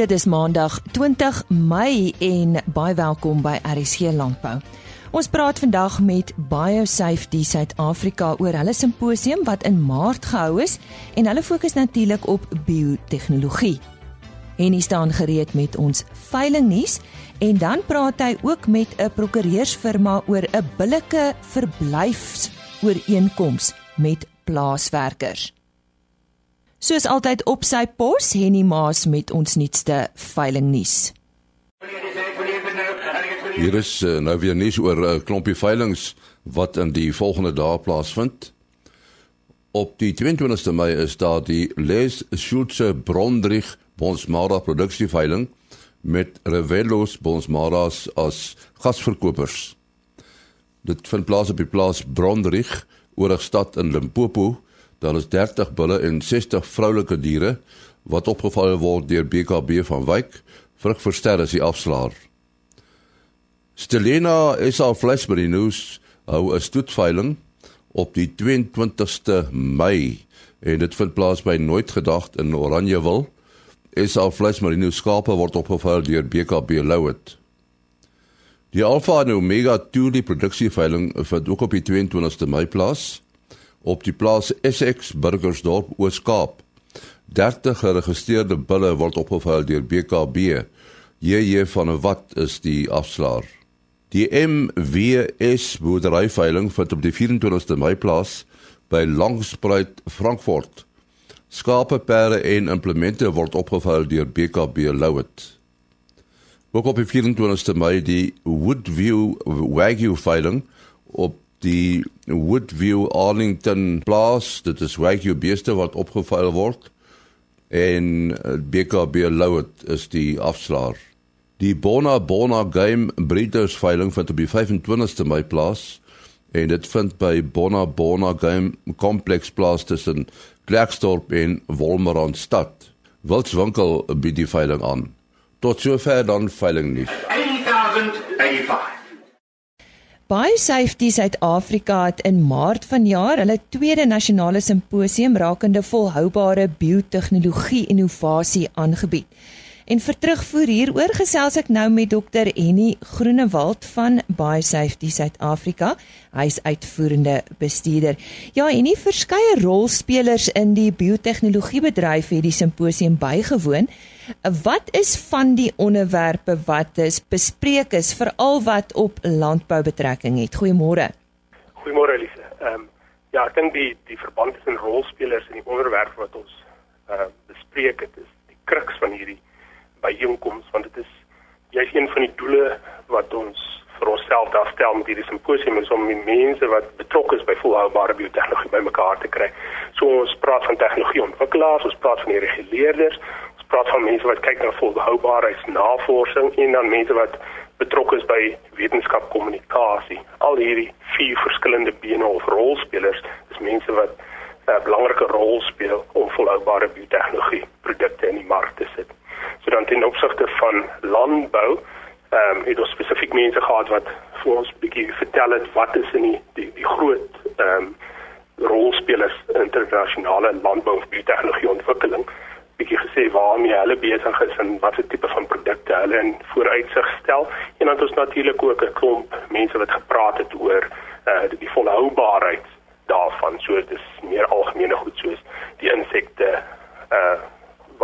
Dit is Maandag 20 Mei en baie welkom by RSG Landbou. Ons praat vandag met BioSafety Suid-Afrika oor hulle simposium wat in Maart gehou is en hulle fokus natuurlik op biotehnologie. En hy staan gereed met ons veilingnuus en dan praat hy ook met 'n prokureursfirma oor 'n billike verblyfsooreenkoms met plaaswerkers. Soos altyd op sy pos, Henny Maas met ons nuutste veilingnuus. Hier is uh, nou weer nuus oor 'n uh, klompie veilings wat in die volgende dae plaasvind. Op die 22ste Mei is daar die Les Schulze Brondrich Bonsmara produksieveiling met Revelos Bonsmaras as gasverkopers. Dit vind plaas op die plaas Brondrich, oorigstad in Limpopo Daar is 30 bulle en 60 vroulike diere wat opgeval word deur BKB van Wyk. Vrug verster is die afslaer. Stelena is al flesmerinos hou 'n stoetveiling op die 22ste Mei en dit vind plaas by Nooit Gedagte in Oranjewil. Is al flesmerinos skape word opgeval deur BKB Louet. Die Alpha en Omega Tuli produksieveiling vind ook op die 22ste Mei plaas op die plaas Essex Burgersdorp Oos-Kaap. 30 geregistreerde bulle word opgevul deur BKB. JJ van 'n wat is die afslaer. Die MWS boerderyveiling vind op die 24ste Mei plaas by Langspruit Frankfurt. Skape, perde en implemente word opgevul deur BKB Louet. Ook op die 24ste Mei die Woodview Wagyu veiling op die Woodview Arlington plaas. Dit is wagyu beeste wat opgevuil word en eh, BKB Louet is die afslaer. Die Bona Bona Game Breeders veiling vind op die 25ste Mei plaas en dit vind by Bona Bona Game Complex plaas tussen Klerksdorp en Wolmaranstad. Wilswinkel bied die veiling aan. Tot sover dan veiling nuus. 1005 Baie Safety Suid-Afrika het in Maart vanjaar hulle tweede nasionale simposium rakende volhoubare biotehnologie innovasie aangebied. En vir terugvoer hieroor gesels ek nou met Dr Henny Groenewald van BioSafety Suid-Afrika. Hy's uitvoerende bestuurder. Ja, en nie verskeie rolspelers in die biotehnologiebedryf het die simposium bygewoon. Wat is van die onderwerpe wat is bespreek is veral wat op landbou betrekking het? Goeiemôre. Goeiemôre Elise. Ehm um, ja, ek dink die die verband tussen rolspelers en die onderwerp wat ons uh bespreek het is die kruks van hierdie byeenkoms want dit is jy's een van die doele wat ons vir onsself daar stel met hierdie simposium is om mense wat betrokke is by volhoubare biotehnologie bymekaar te kry. So ons praat van tegnologieontwikkelaars, ons praat van die reguleerders, ons praat van mense wat kyk na volhoubaarheidsnavorsing en dan mense wat betrokke is by wetenskapkommunikasie. Al hierdie vier verskillende bene of rolspelers is mense wat 'n belangrike rol speel om volhoubare biotehnologie produkte in die mark te sit. So dan ten opsigte van landbou, ehm um, het ons spesifiek mense gehad wat vir ons bietjie vertel het wat is in die die, die groot ehm um, rolspelers internasionale landbou en biotehnologie ontwikkeling. Bietjie gesê waarmee hulle besig is en watter tipe van produkte hulle in vooruitsig stel. En dan het ons natuurlik ook 'n klomp mense wat gepraat het oor eh uh, die volhoubaarheid daarvan. So dit is meer algemene goed soos die insekte eh uh,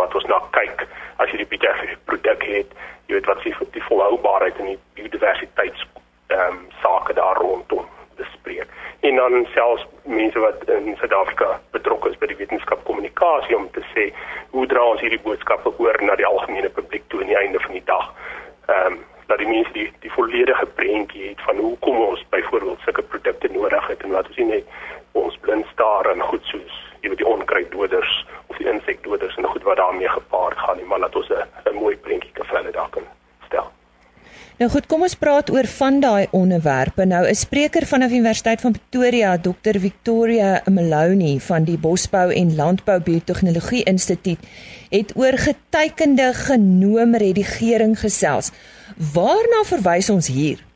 wat ons na kyk as jy die BTF produk het, jy weet wat se die volhoubaarheid en die biodiversiteit ehm um, sake daar rondom bespreek. En dan selfs mense wat in Suid-Afrika betrokke is by die wetenskapkommunikasie om te sê hoe dra ons hierdie boodskappe oor na die algemene publiek toe aan die einde van die dag. Ehm um, dat die mense die die volledige prentjie het van hoe kom ons byvoorbeeld sulke produkte nodig het en laat ons nie net ons blind staar aan goed soos jy weet die onkruiddoders of die insekdoders en goed wat daarmee gepaard gaan nie maar laat ons 'n mooi prentjie kan vir hulle daar kan stel. Nou goed, kom ons praat oor van daai onderwerpe. Nou 'n spreker van die Universiteit van Pretoria, Dr Victoria Maloney van die Bosbou en Landbou Biotehnologie Instituut, het oor getekende genoomredigering gesels. Waarna verwys ons hier?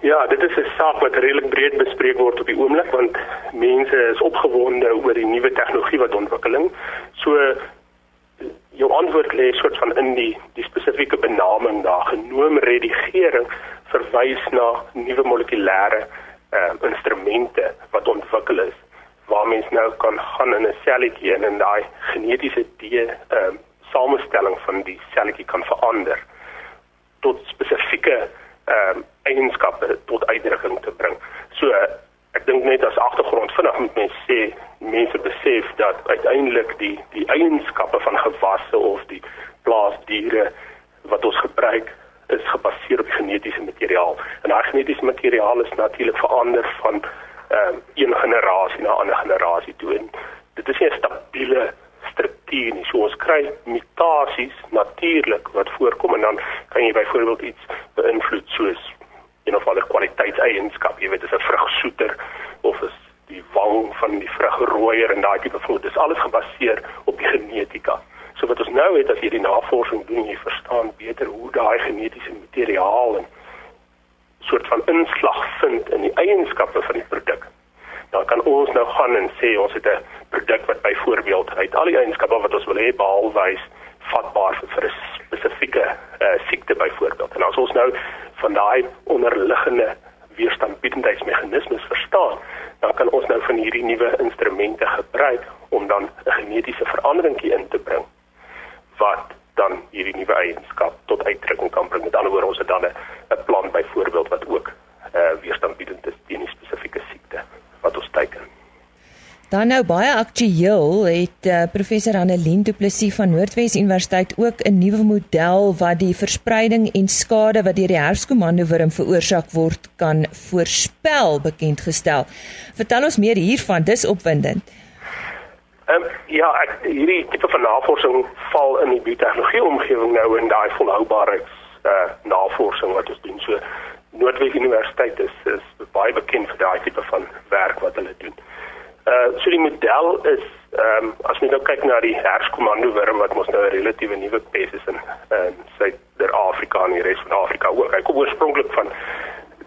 Ja, dit is 'n saak wat redelik breed bespreek word op die oomblik want mense is opgewonde oor die nuwe tegnologie wat ontwikkeling. So jou antwoord lê soort van in die die spesifieke benaming daar genoem redigering verwys na nuwe molekulêre uh, instrumente wat ontwikkel is waar mens nou kan gaan in 'n selletjie en in daai genetiese ehm uh, samestelling van die selletjie kan verander tot spesifieke ehm uh, eienskappe tot uitdrukking te bring. So ek dink net as agtergrond vinnig moet mens sê mense besef dat uiteindelik die die eienskappe van gewasse of die plaasdiere wat ons gebruik is gebaseer op genetiese materiaal. En daai genetiese materiaal is natuurlik verander van ehm um, een generasie na 'n ander generasie toe. En dit is nie 'n stabiele struktuur nie. So ons kry mutasies natuurlik wat voorkom en dan kan jy byvoorbeeld iets beïnvloed soos een of ander kwaliteitseienskap, jy weet, is 'n vrug soeter of is die wang van die vrug rooier en daai tipe van dit is alles gebaseer op die genetika. So wat ons nou het as jy die navorsing doen, jy verstaan beter hoe daai genetiese materiaal en soort van inslag vind in die eienskappe van die produk. Dan kan ons nou gaan en sê ons het 'n produk wat byvoorbeeld uit al die eienskappe wat ons wil hê behalwys vatbaar vir, vir 'n spesifieke uh, siekte byvoorbeeld. En as ons nou van daai onderliggende weerstandbiedendheidsmeganismes verstaan, dan kan ons nou van hierdie nuwe instrumente gebruik om dan 'n genetiese veranderingkie in te bring wat dan hierdie nuwe eienskap tot uitdrukking kan bring. Met ander woorde, ons het dan 'n plan byvoorbeeld wat ook uh, weerstandbiedend is teen 'n spesifieke siekte wat ons teiken. Dan nou baie aktueel het uh, professor Annelien Du Plessis van Noordwes Universiteit ook 'n nuwe model wat die verspreiding en skade wat deur die herfskomando wurm veroorsaak word kan voorspel bekend gestel. Vertel ons meer hiervan, dis opwindend. Ehm um, ja, ek, hierdie tipe van navorsing val in die biotehnologie omgewing nou in daai volhoubaarheids uh, navorsing wat ons doen. So Noordwes Universiteit is is baie bekend vir daai tipe van werk wat hulle doen. Uh so die model is ehm um, as jy nou kyk na die herskomando wurm wat mos nou 'n relatiewe nuwe pes is in in Suid-Afrika en die res van Afrika ook. Hy kom oorspronklik van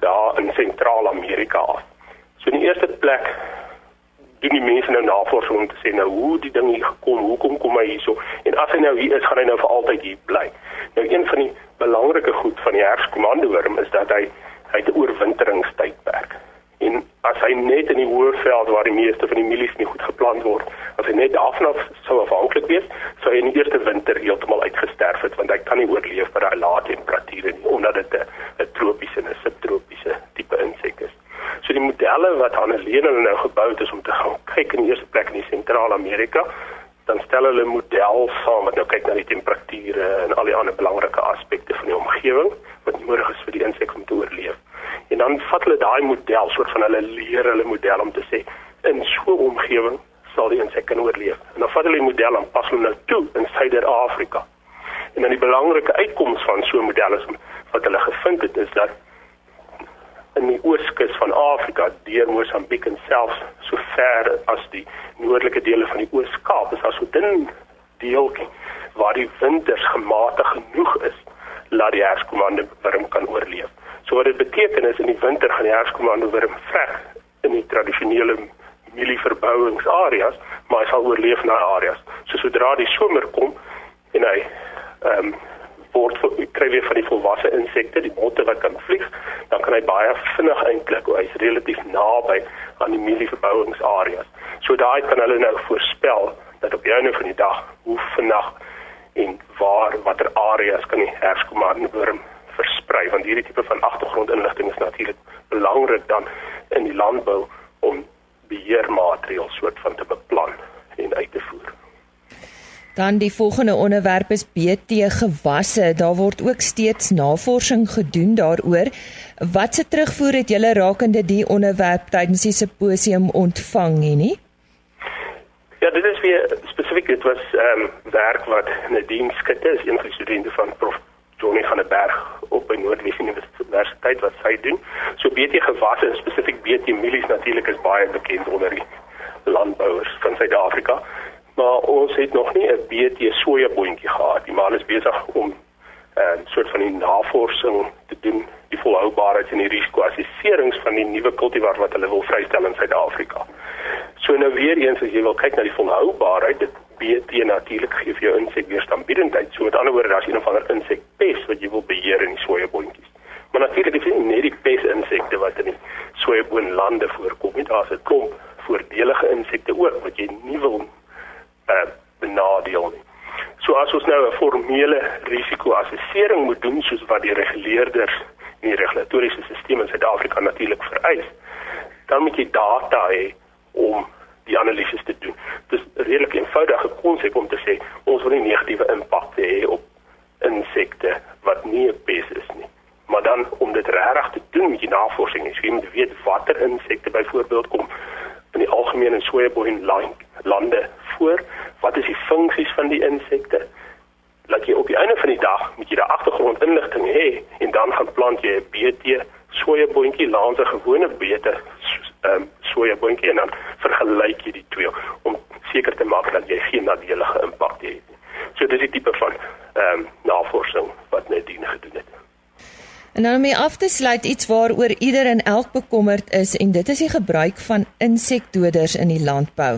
daar in Sentraal-Amerika af. So in die eerste plek doen die mense nou navorsing om te sê nou hoe die ding hier gekom, hoekom kom hy hierso? En as hy nou hier is, gaan hy nou vir altyd hier bly. Nou een van die belangrike goed van die herfskomandowurm is dat hy hy het 'n oorwinteringstydperk. En as hy net in die Hoëveld waar die meeste van die mielies nie goed geplant word, as hy net daarvan af sou afhanklik wees, sou hy in die eerste winter heeltemal uitgesterf het want hy kan nie oorleef by daai lae temperature nie omdat dit 'n tropiese en 'n subtropiese tipe insek is. So die modelle wat Annelene nou gebou het is om te gaan kyk in die eerste plek in Sentraal-Amerika, dan stel hulle 'n model saam wat nou kyk na die temperature en al die ander belangrike aspekte van die omgewing wat nodig is vir die insek om te oorleef. En dan vat hulle daai model soort van hulle leer hulle model om te sê in so 'n omgewing sal die insek kan oorleef. En dan vat hulle die model en pas hom nou toe in Suider-Afrika. En dan die belangrike uitkoms van so 'n model is wat hulle gevind het is dat in die ooskus van Afrika deur Mosambiek en selfs so ver as die noordelike dele van die Oos-Kaap is daar so dun deeltjie waar die winters gematig genoeg is laat die herskomando wurm kan oorleef. So wat dit beteken is in die winter gaan die herskomando wurm veg in die tradisionele mielieverbouingsareas, maar hy sal oorleef na areas. So sodra die somer kom en hy ehm um, word kry weer van die volwasse insekte, die motte wat kan vlieg, dan kan hy baie vinnig eintlik, hy's relatief naby aan die mielieverbouingsareas. So daai kan hulle nou voorspel dat op joune van die dag hoe vinnig en waar watter areas kan die herskomandewurm versprei want hierdie tipe van agtergrondinligting is natuurlik belangrik dan in die landbou om beheermaatreëls soort van te beplan en uit te voer. Dan die volgende onderwerp is BT gewasse. Daar word ook steeds navorsing gedoen daaroor. Wat se terugvoer het julle rakende die onderwerp tydens die simposium ontvang nie? Ja, dit is weer spesifiek dit was ehm um, werk wat Nadine Skutte is een van die studente van Prof Johnny van der Berg op by Noordwes Universiteit wat sy doen. So BT gewasse spesifiek BT mielies natuurlik is baie bekend onder die landbouers van Suid-Afrika maar ons het nog nie 'n BT sojaboontjie gehad. Die man is besig om 'n uh, soort van die navorsing te doen, die volhoubaarheid en die risikoassesserings van die nuwe kultivar wat hulle wil vrystel in Suid-Afrika. So nou weer eens as jy wil kyk na die volhoubaarheid, dit BT natuurlik gee vir jou insekweerstandbiedendheid. So met ander woorde, as jy 'n van 'n insekpes wat jy wil beheer in die sojaboontjies. Maar natuurlik is nie die pes insekte wat in die sojaboonlande voorkom nie. Daar's 'n klomp voordelige insekte ook wat jy nie wil uh, benadeel nie. So as ons nou 'n formele risiko-assessering moet doen soos wat die reguleerders en die regulatoriese stelsel in Suid-Afrika natuurlik vereis, dan moet jy data hê om die analises te doen. Dit is 'n redelik eenvoudige konsep om te sê ons wil nie negatiewe impak hê op insekte wat nie 'n pes is nie. Maar dan om dit regtig te doen met die navorsing, jy moet weet watter insekte byvoorbeeld kom in die algemeen in sojaboon lande voor, wat is die funksies van die insekte? Laat jy op die einde van die dag met jy die agtergrondinligting hê en dan gaan plant jy 'n BT sojaboontjie langs 'n gewone beter um, sojaboontjie en dan vergelyk jy die twee om seker te maak dat jy geen nadelige impak het nie. So dis die tipe van ehm um, navorsing wat Nadine gedoen het. En nou om mee af te sluit iets waaroor ieder en elk bekommerd is en dit is die gebruik van insekdoders in die landbou.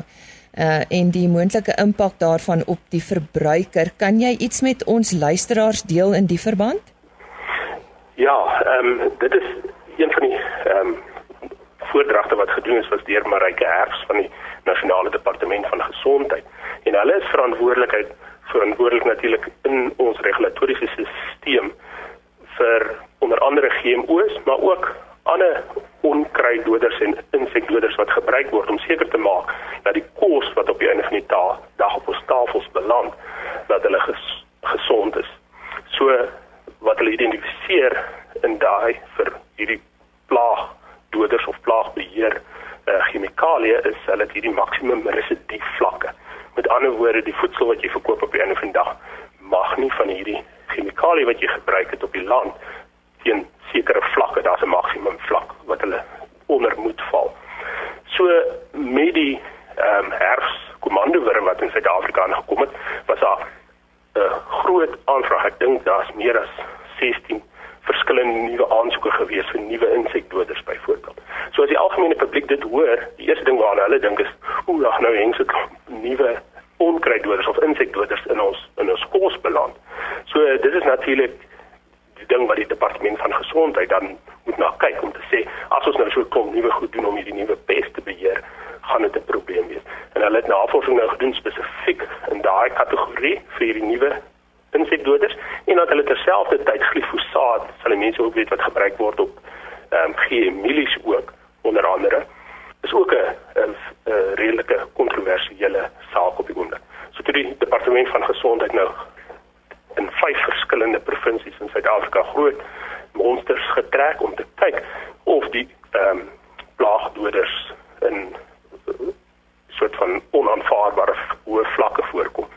Uh en die moontlike impak daarvan op die verbruiker. Kan jy iets met ons luisteraars deel in die verband? Ja, ehm um, dit is een van die ehm um, voordragte wat gedoen is was deur Marike Herfs van die Nasionale Departement van Gesondheid. En hulle is verantwoordelikheid verantwoordelik natuurlik in ons regulatoriese stelsel vir onder andere GMO's, maar ook ander onkruiddoders en insekdoders wat gebruik word om seker te maak dat die kos wat op die einde van die dag op ons tafels beland, dat hulle ges, gesond is. So wat hulle identifiseer in daai vir hierdie plaagdoders of plaagbeheer uh, chemikalieë is hulle het hierdie maksimum residu vlakke. Met ander woorde, die voedsel wat jy verkoop op 'n einde van die dag mag nie van hierdie chemikalie wat jy gebruik het op die land teen sekere vlakke, daar's 'n maksimum vlak wat hulle onder moet val. So met die ehm um, herfskomandowurm wat in Suid-Afrika aangekom het, was daar 'n groot aanvraag. Ek dink daar's meer as 16 verskillende nuwe aansoeke gewees vir nuwe insekdoders byvoorbeeld. So as die algemene publiek dit hoor, die eerste ding waarna hulle dink is, "Hoe lag nou heng se nuwe onkruiddoders of insekdoders in ons in ons kos beland?" So dit is natuurlik die ding wat die departement van gesondheid dan moet na kyk om te sê, as ons nou so kom nuwe goed doen om hierdie nuwe peste te beheer, gaan dit 'n probleem wees. En hulle het navorsing nou gedoen spesifiek in daai kategorie vir hierdie nuwe insekdoders en dat hulle terselfdertyd glifosaat, sal die mense ook weet wat gebruik word op ehm um, GM-mielies ook onder andere. Is ook 'n redelike kontroversiële saak op die oomblik. So toe die departement van gesondheid nou in vyf verskillende provinsies in Suid-Afrika groot monsters getrek om te kyk of die ehm um, plaagdoders in soort van onaanvaarbare hoë vlakke voorkom.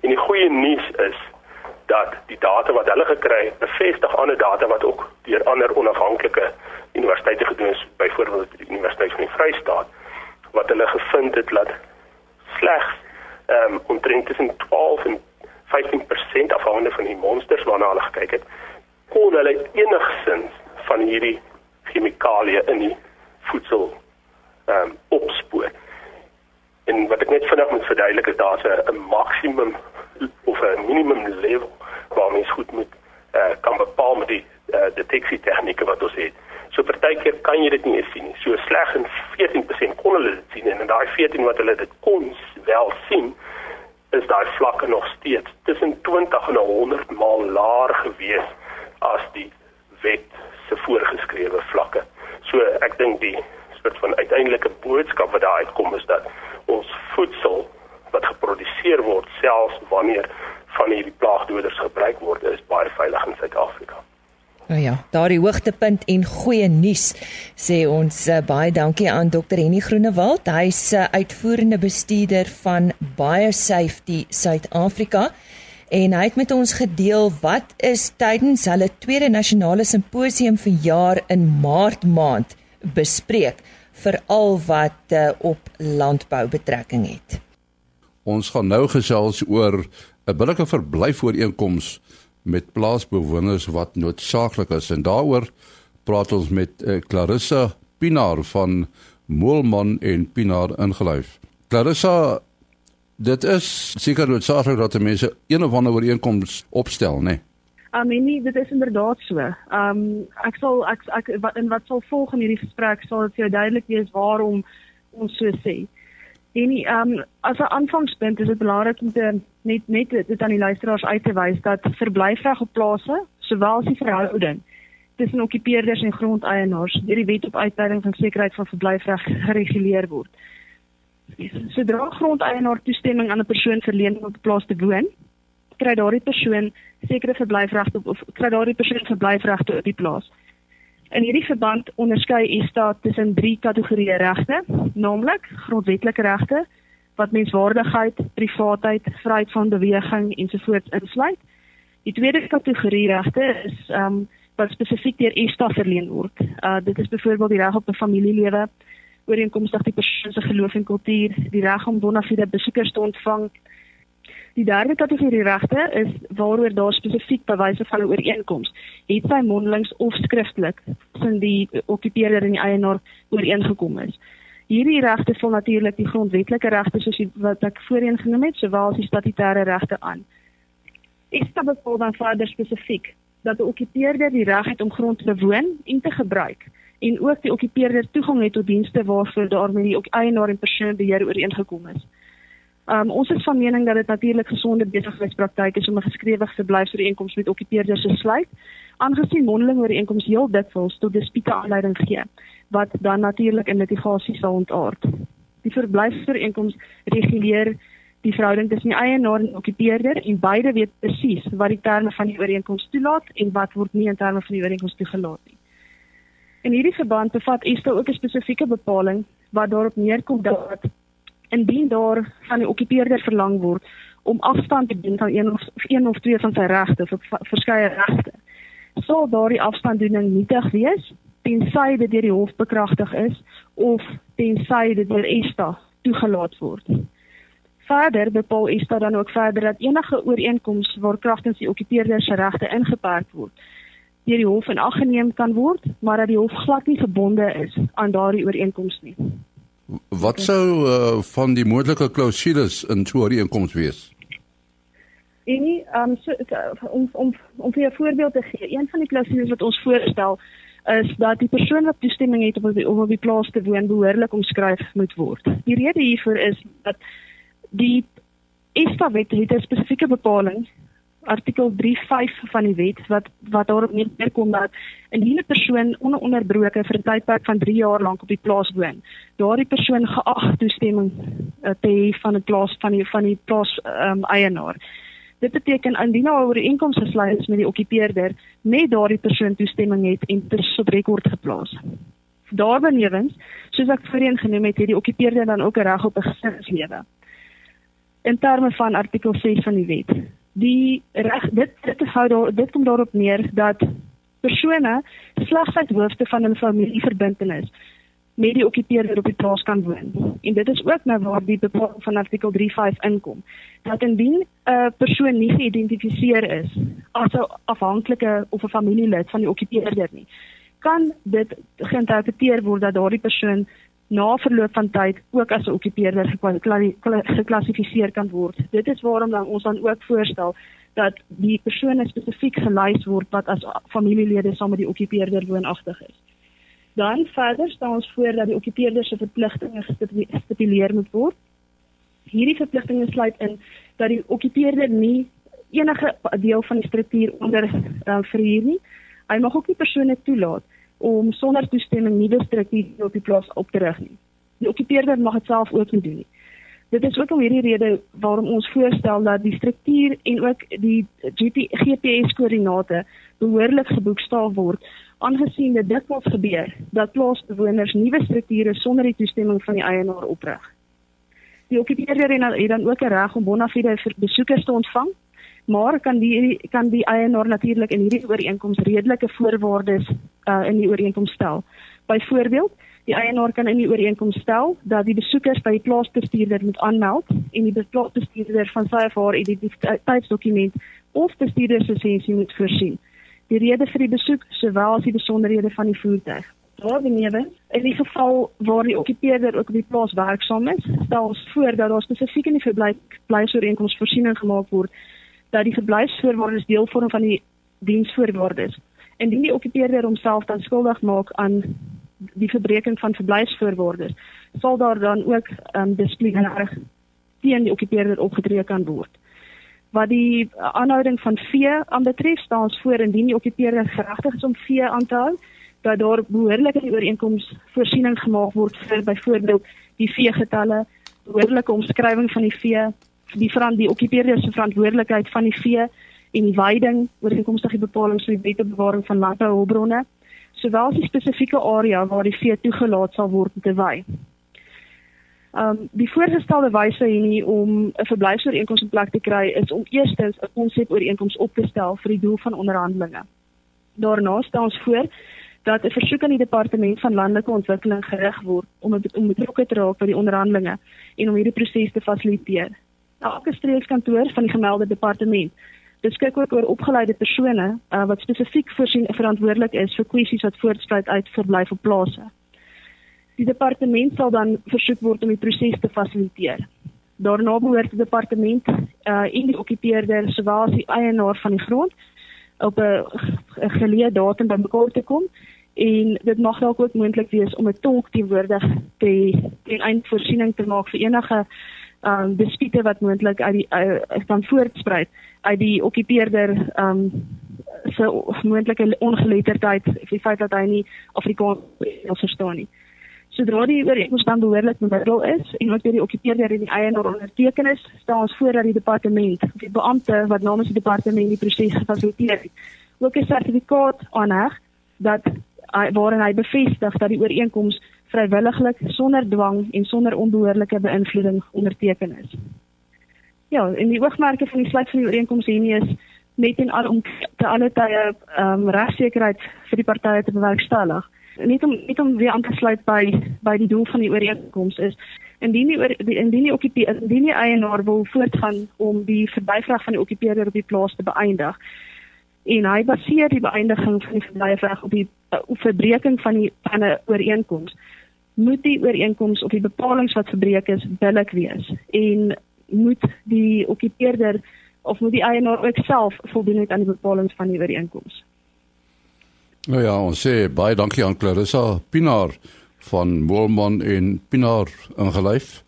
En die goeie nuus is dat die data wat hulle gekry het bevestig ander data wat ook deur ander onafhanklike universiteite gedoen is, byvoorbeeld die Universiteit van die Vrystaat, wat hulle gevind het dat slegs ehm um, omtrent tussen 12 en 15% afhangende van die monsters waarna hulle gekyk het, kon hulle enigsins van hierdie chemikalieë in die voedsel ehm um, opspoor. En wat ek net vinnig moet verduidelik is daar's 'n maksimum 'n minimum level waar mens goed moet uh, kan bepaal met die uh, deteksie tegnieke wat ons het. So partykeer kan jy dit nie eens sien nie. So sleg en 14% kon hulle dit sien en in daai 14 wat hulle dit kon wel sien is daai vlakke nog steeds tussen 20 en 100 maal laer gewees as die wet se voorgeskrewe vlakke. So ek dink die soort van uiteindelike boodskap wat daar uitkom is dat ons voedsel wat geproduseer word selfs wanneer van hierdie plaagdoders gebruik word is baie veilig in Suid-Afrika. Nou ja, daardie hoogtepunt en goeie nuus sê ons uh, baie dankie aan Dr. Henny Groenewald. Hy's uh, uitvoerende bestuurder van BioSafety Suid-Afrika en hy het met ons gedeel wat is tydens hulle tweede nasionale simposium vir jaar in Maart maand bespreek vir al wat uh, op landbou betrekking het. Ons gaan nou gesels oor 'n billike verblyfooreenkoms met plaasbewoners wat noodsaaklik is en daaroor praat ons met uh, Clarissa Pinaar van Moelman en Pinaar ingelyf. Clarissa, dit is seker noodsaaklik dat mense een of ander ooreenkoms opstel, né? Nee? Amenie, dit is inderdaad so. Um, ek sal ek ek wat in wat sal volg in hierdie gesprek sal dit vir jou duidelik wees waarom ons so sê. En ehm um, as 'n aanvangspunt is dit belangrik om te net net dit aan die luisteraars uit te wys dat verblyfreg op plase, sowel as die verhouding tussen okkupeerders en grondeienaars deur die wet op uitbreiding van sekerheid van verblyfreg gereguleer word. Sodra grondeienaar toestemming aan 'n persoon verleen om op 'n plaas te woon, kry daardie persoon sekere verblyfregte of kry daardie persoon verblyfregte op die plaas. In hierdie verband onderskei ESTA tussen drie kategorieë regte, naamlik grondwetlike regte wat menswaardigheid, privaatheid, vryheid van beweging ensovoorts insluit. Die tweede kategorie regte is ehm um, wat spesifiek deur ESTA verleen word. Uh dit is byvoorbeeld die reg op 'n familielewe, ooreenkomstig die persoon se geloof en kultuur, die reg om bona fide besoekers te ontvang, Die derde kategorie regte is waaroor daar spesifiek bewyse van 'n ooreenkoms het sy mondelings of skriftelik tussen die okkupeerder en die eienaar ooreengekom is. Hierdie regte val natuurlik die grondwetlike regte soos wat ek voorheen genoem het, sowel as die statutêre regte aan. Ek stel bepaal dan verder spesifiek dat 'n okkupeerder die reg het om grond te bewoon en te gebruik en ook die okkupeerder toegang het tot dienste waarvoor daarmee die eienaar en persoon beheer ooreengekom is. Um, ons is van mening dat dit natuurlik gesonde besigheidspraktyk is om 'n geskrewe verblyfsooreenkoms met okkupeerders te sluit, aangesien mondelinge ooreenkomste heel dikwels tot dispute aanleiding gee, wat dan natuurlik in litigasie sal ontaard. Die verblyfsooreenkoms reguleer die verhouding tussen die eienaar en okkupeerder en beide weet presies wat die terme van die ooreenkoms toelaat en wat word nie in terme van die ooreenkoms toegelaat nie. In hierdie verband bevat ESTA ook 'n spesifieke bepaling wat daarop neerkom dat indien daar van die okkupeerder verlang word om afstand te doen van een of een of twee van sy regte vir verskeie regte. Sou daardie afstanddoening nietig wees tensy dit deur die hof bekragtig is of tensy dit deur ESTA toegelaat word. Verder bepaal ESTA dan ook verder dat enige ooreenkoms waar kragtens die okkupeerder se regte ingeperk word deur die hof in ag geneem kan word, maar dat die hof glad nie gebonde is aan daardie ooreenkoms nie. Wat sou uh, van die moontlike klousules in so 'n ooreenkoms wees? En nie um, so, om om om vir 'n voorbeeld te gee, een van die klousules wat ons voorstel is dat die persoon wat toestemming het om op die, om op die plaas te woon behoorlik omskryf moet word. Die rede hiervoor is dat die ESTA wet het 'n spesifieke bepaling artikel 35 van die wet wat wat daarop neerkom dat 'n persoon ononderbroke vir 'n tydperk van 3 jaar lank op die plaas woon, daardie persoon geag toestemming uh, te hê van 'n plaas van die van die plaas um, eienaar. Dit beteken indien nou oor inkomste gesluit is met die okkupeerder, net daardie persoon toestemming het en ter op rekord geplaas. Daarbenewens, soos ek voorheen genoem het, het die okkupeerder dan ook 'n reg op 'n gesinslewe. In terme van artikel 6 van die wet die reg dit dit hou daar dit kom daarop neer dat persone slegs uit hoofde van 'n familieverbintenis met die okkupeerder op die plaas kan woon. En dit is ook nou waar die bepaling van artikel 35 inkom. Dat indien 'n uh, persoon nie geïdentifiseer is as 'n afhanklike of 'n familielid van die okkupeerder nie, kan dit geïnterpreteer word dat daardie persoon na verloop van tyd ook as 'n okkupeerder geklassifiseer kan word. Dit is waarom dan ons dan ook voorstel dat die persone spesifiek gelys word wat as familielede saam met die okkupeerder woonagtig is. Dan verder staan ons voor dat die okkupeerder se verpligtinge gestipuleer moet word. Hierdie verpligtinge sluit in dat die okkupeerder nie enige deel van die struktuur onder uh, verhuur nie. Hy mag ook nie persone toelaat om sonder toestemming nuwe strukture op die plaas op te rig nie. Die okkupeerder mag dit self ook nie doen nie. Dit is ook om hierdie rede waarom ons voorstel dat die struktuur en ook die GPS koördinate behoorlik geboekstaaf word aangesien dit dikwels gebeur dat plaasbewoners nuwe strukture sonder die toestemming van die eienaar oprig. Die okkupeerder het dan ook 'n reg om bona fide besoekers te ontvang maar kan die kan die eienaar natuurlik in hierdie ooreenkoms redelike voorwaardes uh, in die ooreenkoms stel. Byvoorbeeld, die eienaar kan in die ooreenkoms stel dat die besoekers by die plaasbestuurder moet aanmeld en die plaasbestuurder van sy of haar identiteitsdokument of bestuurderslisensie moet voorsien. Die rede vir die besoek sowel as die besonderhede van die voertuig. Daarbenewens, in die geval waar die okkupeerder ook op die plaas werksaam is, stel ons voor dat daar spesifiek in die verblyfsooreenkoms voorsiening gemaak word dat die verblyfsvoorwaardes deel vorm van die diensvoorwaardes. Indien die okkupeerder homself dan skuldig maak aan die verbreeking van verblyfsvoorwaardes, sal daar dan ook ehm um, dissiplinêr teen die okkupeerder opgetree kan word. Wat die aanhouding van vee aanbetref, staan ons voor indien die okkupeerder geregtig is om vee aan te hou, dat daar behoorlike die ooreenkoms voorsiening gemaak word vir byvoorbeeld die veegetalle, behoorlike omskrywing van die vee, die verant die okkupeerder se verantwoordelikheid van die vee en die veiding ooreenkomstig die bepalinge vir die wetbewaring van landbouhulpbronne, sowel as die spesifieke area waar die vee toegelaat sal word te wy. Um die voorgestelde wyse hierdie om 'n verblyfsooreenkoms in plek te kry is om eerstens 'n konsepooreenkoms op te stel vir die doel van onderhandelinge. Daarna stel ons voor dat 'n versoek aan die departement van landelike ontwikkeling gerig word om om betrokke te raak by die onderhandelinge en om hierdie proses te fasiliteer. Elke streekskantoor van die gemelde departement beskik ook oor opgeleide persone uh, wat spesifiek voorsien verantwoordelik is vir kwessies wat voortspruit uit verblyf op plase. Die departement sal dan versoek word om die proses te fasiliteer. Daarna behoort die departement uh, en die okkupeerder sowel as die eienaar van die grond op 'n geleë datum bymekaar te kom en dit mag dalk ook moontlik wees om 'n tolk teenwoordig te ten einde voorsiening te maak vir enige um, dispute wat moontlik uit die kan voortspruit uit die okkupeerder um, se moontlike ongeletterdheid of die feit dat hy nie Afrikaans verstaan nie. Sodra die ooreenkoms dan behoorlik bemiddel is en ook deur die okkupeerder en die eienaar onderteken is, staan ons voor dat die departement of die beampte wat namens die departement die proses gefasiliteer het, ook 'n sertifikaat aanheg dat waarin hy bevestig dat die ooreenkoms vrywilliglik sonder dwang en sonder onbehoorlike beïnvloeding onderteken is. Ja, en die oogmerke van die sluit van die ooreenkoms hier is net en al om te alle tye ehm um, regsekerheid vir die partye te bewerkstellig. Net om net om weer aan te sluit by by die doel van die ooreenkoms is indien die indien die okkupeer indien die eienaar wil voortgaan om die verbyvraag van die okkupeerder op die plaas te beëindig en hy baseer die beëindiging van die verblyfreg op die uh, verbreeking van die van 'n ooreenkoms moet die ooreenkoms of die bepalinge wat verbreek is billik wees en moet die okkupeerder of moet die eienaar ook self voldoen aan die bepalinge van die ooreenkoms. Nou ja, ons sê baie dankie aan Clarissa Pinaar van Wolman en Pinaar ingelyf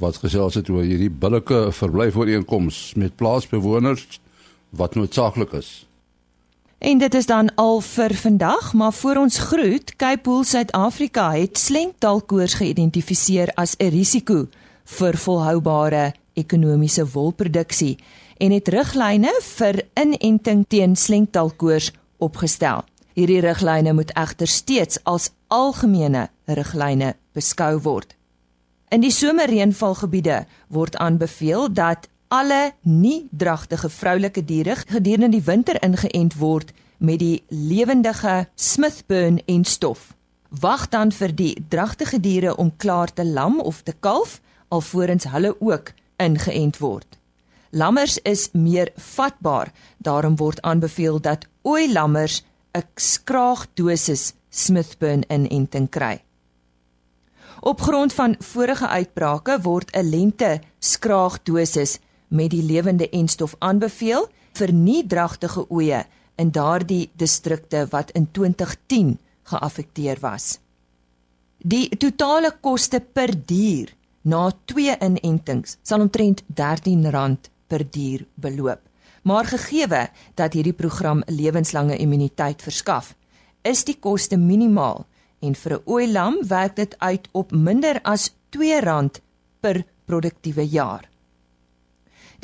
wat gesels het oor hierdie billike verblyfooreenkoms met plaasbewoners wat noodsaaklik is. En dit is dan al vir vandag, maar voor ons groet, Cape Wool Suid-Afrika het slenkdalkoors geïdentifiseer as 'n risiko vir volhoubare ekonomiese wolproduksie en het riglyne vir inenting teen slenkdalkoors opgestel. Hierdie riglyne moet egter steeds as algemene riglyne beskou word. In die somerreënvalgebiede word aanbeveel dat alle nie dragtige vroulike diere gedurende die winter ingeënt word met die lewendige Smithburn en stof. Wag dan vir die dragtige diere om klaar te lam of te kalf alvorens hulle ook ingeënt word. Lammers is meer vatbaar, daarom word aanbeveel dat ooi lammers 'n skraagdosis Smithburn inenting kry. Op grond van vorige uitbrake word 'n lente skraagdosis met die lewende enstof aanbeveel vir nie dragtige oeye in daardie distrikte wat in 2010 geaffekteer was. Die totale koste per dier na twee inentings sal omtrent R13 per dier beloop. Maar gegeewe dat hierdie program lewenslange immuniteit verskaf, is die koste minimaal en vir 'n ooi lam werk dit uit op minder as R2 per produktiewe jaar.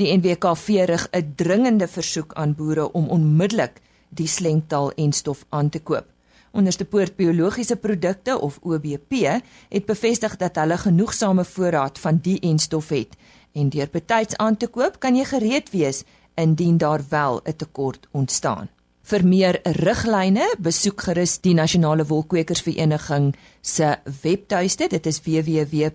Die NWKV rig 'n dringende versoek aan boere om onmiddellik die slengtaal en stof aan te koop. Onderste Poort Biologiese Produkte of OBP het bevestig dat hulle genoegsame voorraad van die en stof het en deur betyds aan te koop kan jy gereed wees indien daar wel 'n tekort ontstaan. Vir meer riglyne, besoek gerus die Nasionale Wolkwekersvereniging se webtuiste. Dit is www.nwga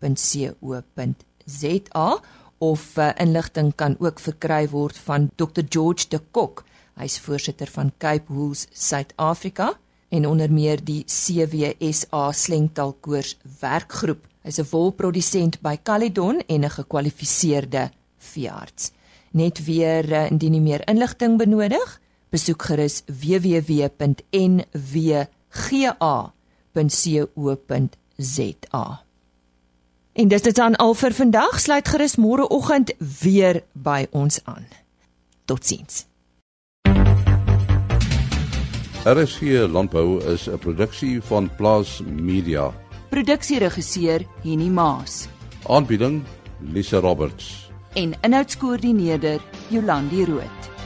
www.rsg.co.za of uh, inligting kan ook verkry word van Dr George de Kok. Hy's voorsitter van Cape Wool's Suid-Afrika en onder meer die CWSA slengtaalkoors werkgroep. Hy's 'n wolprodusent by Caledon en 'n gekwalifiseerde veearts. Net weer eh, indien jy meer inligting benodig, besoek gerus www.nwga.co.za. En dis dit aan al vir vandag. Sluit gerus môreoggend weer by ons aan. Totsiens. RSG Landbou is 'n produksie van Plaas Media. Produksieregisseur Henny Maas Aanbieding Lisa Roberts. en inhoudskoördineerder Jolandi Root.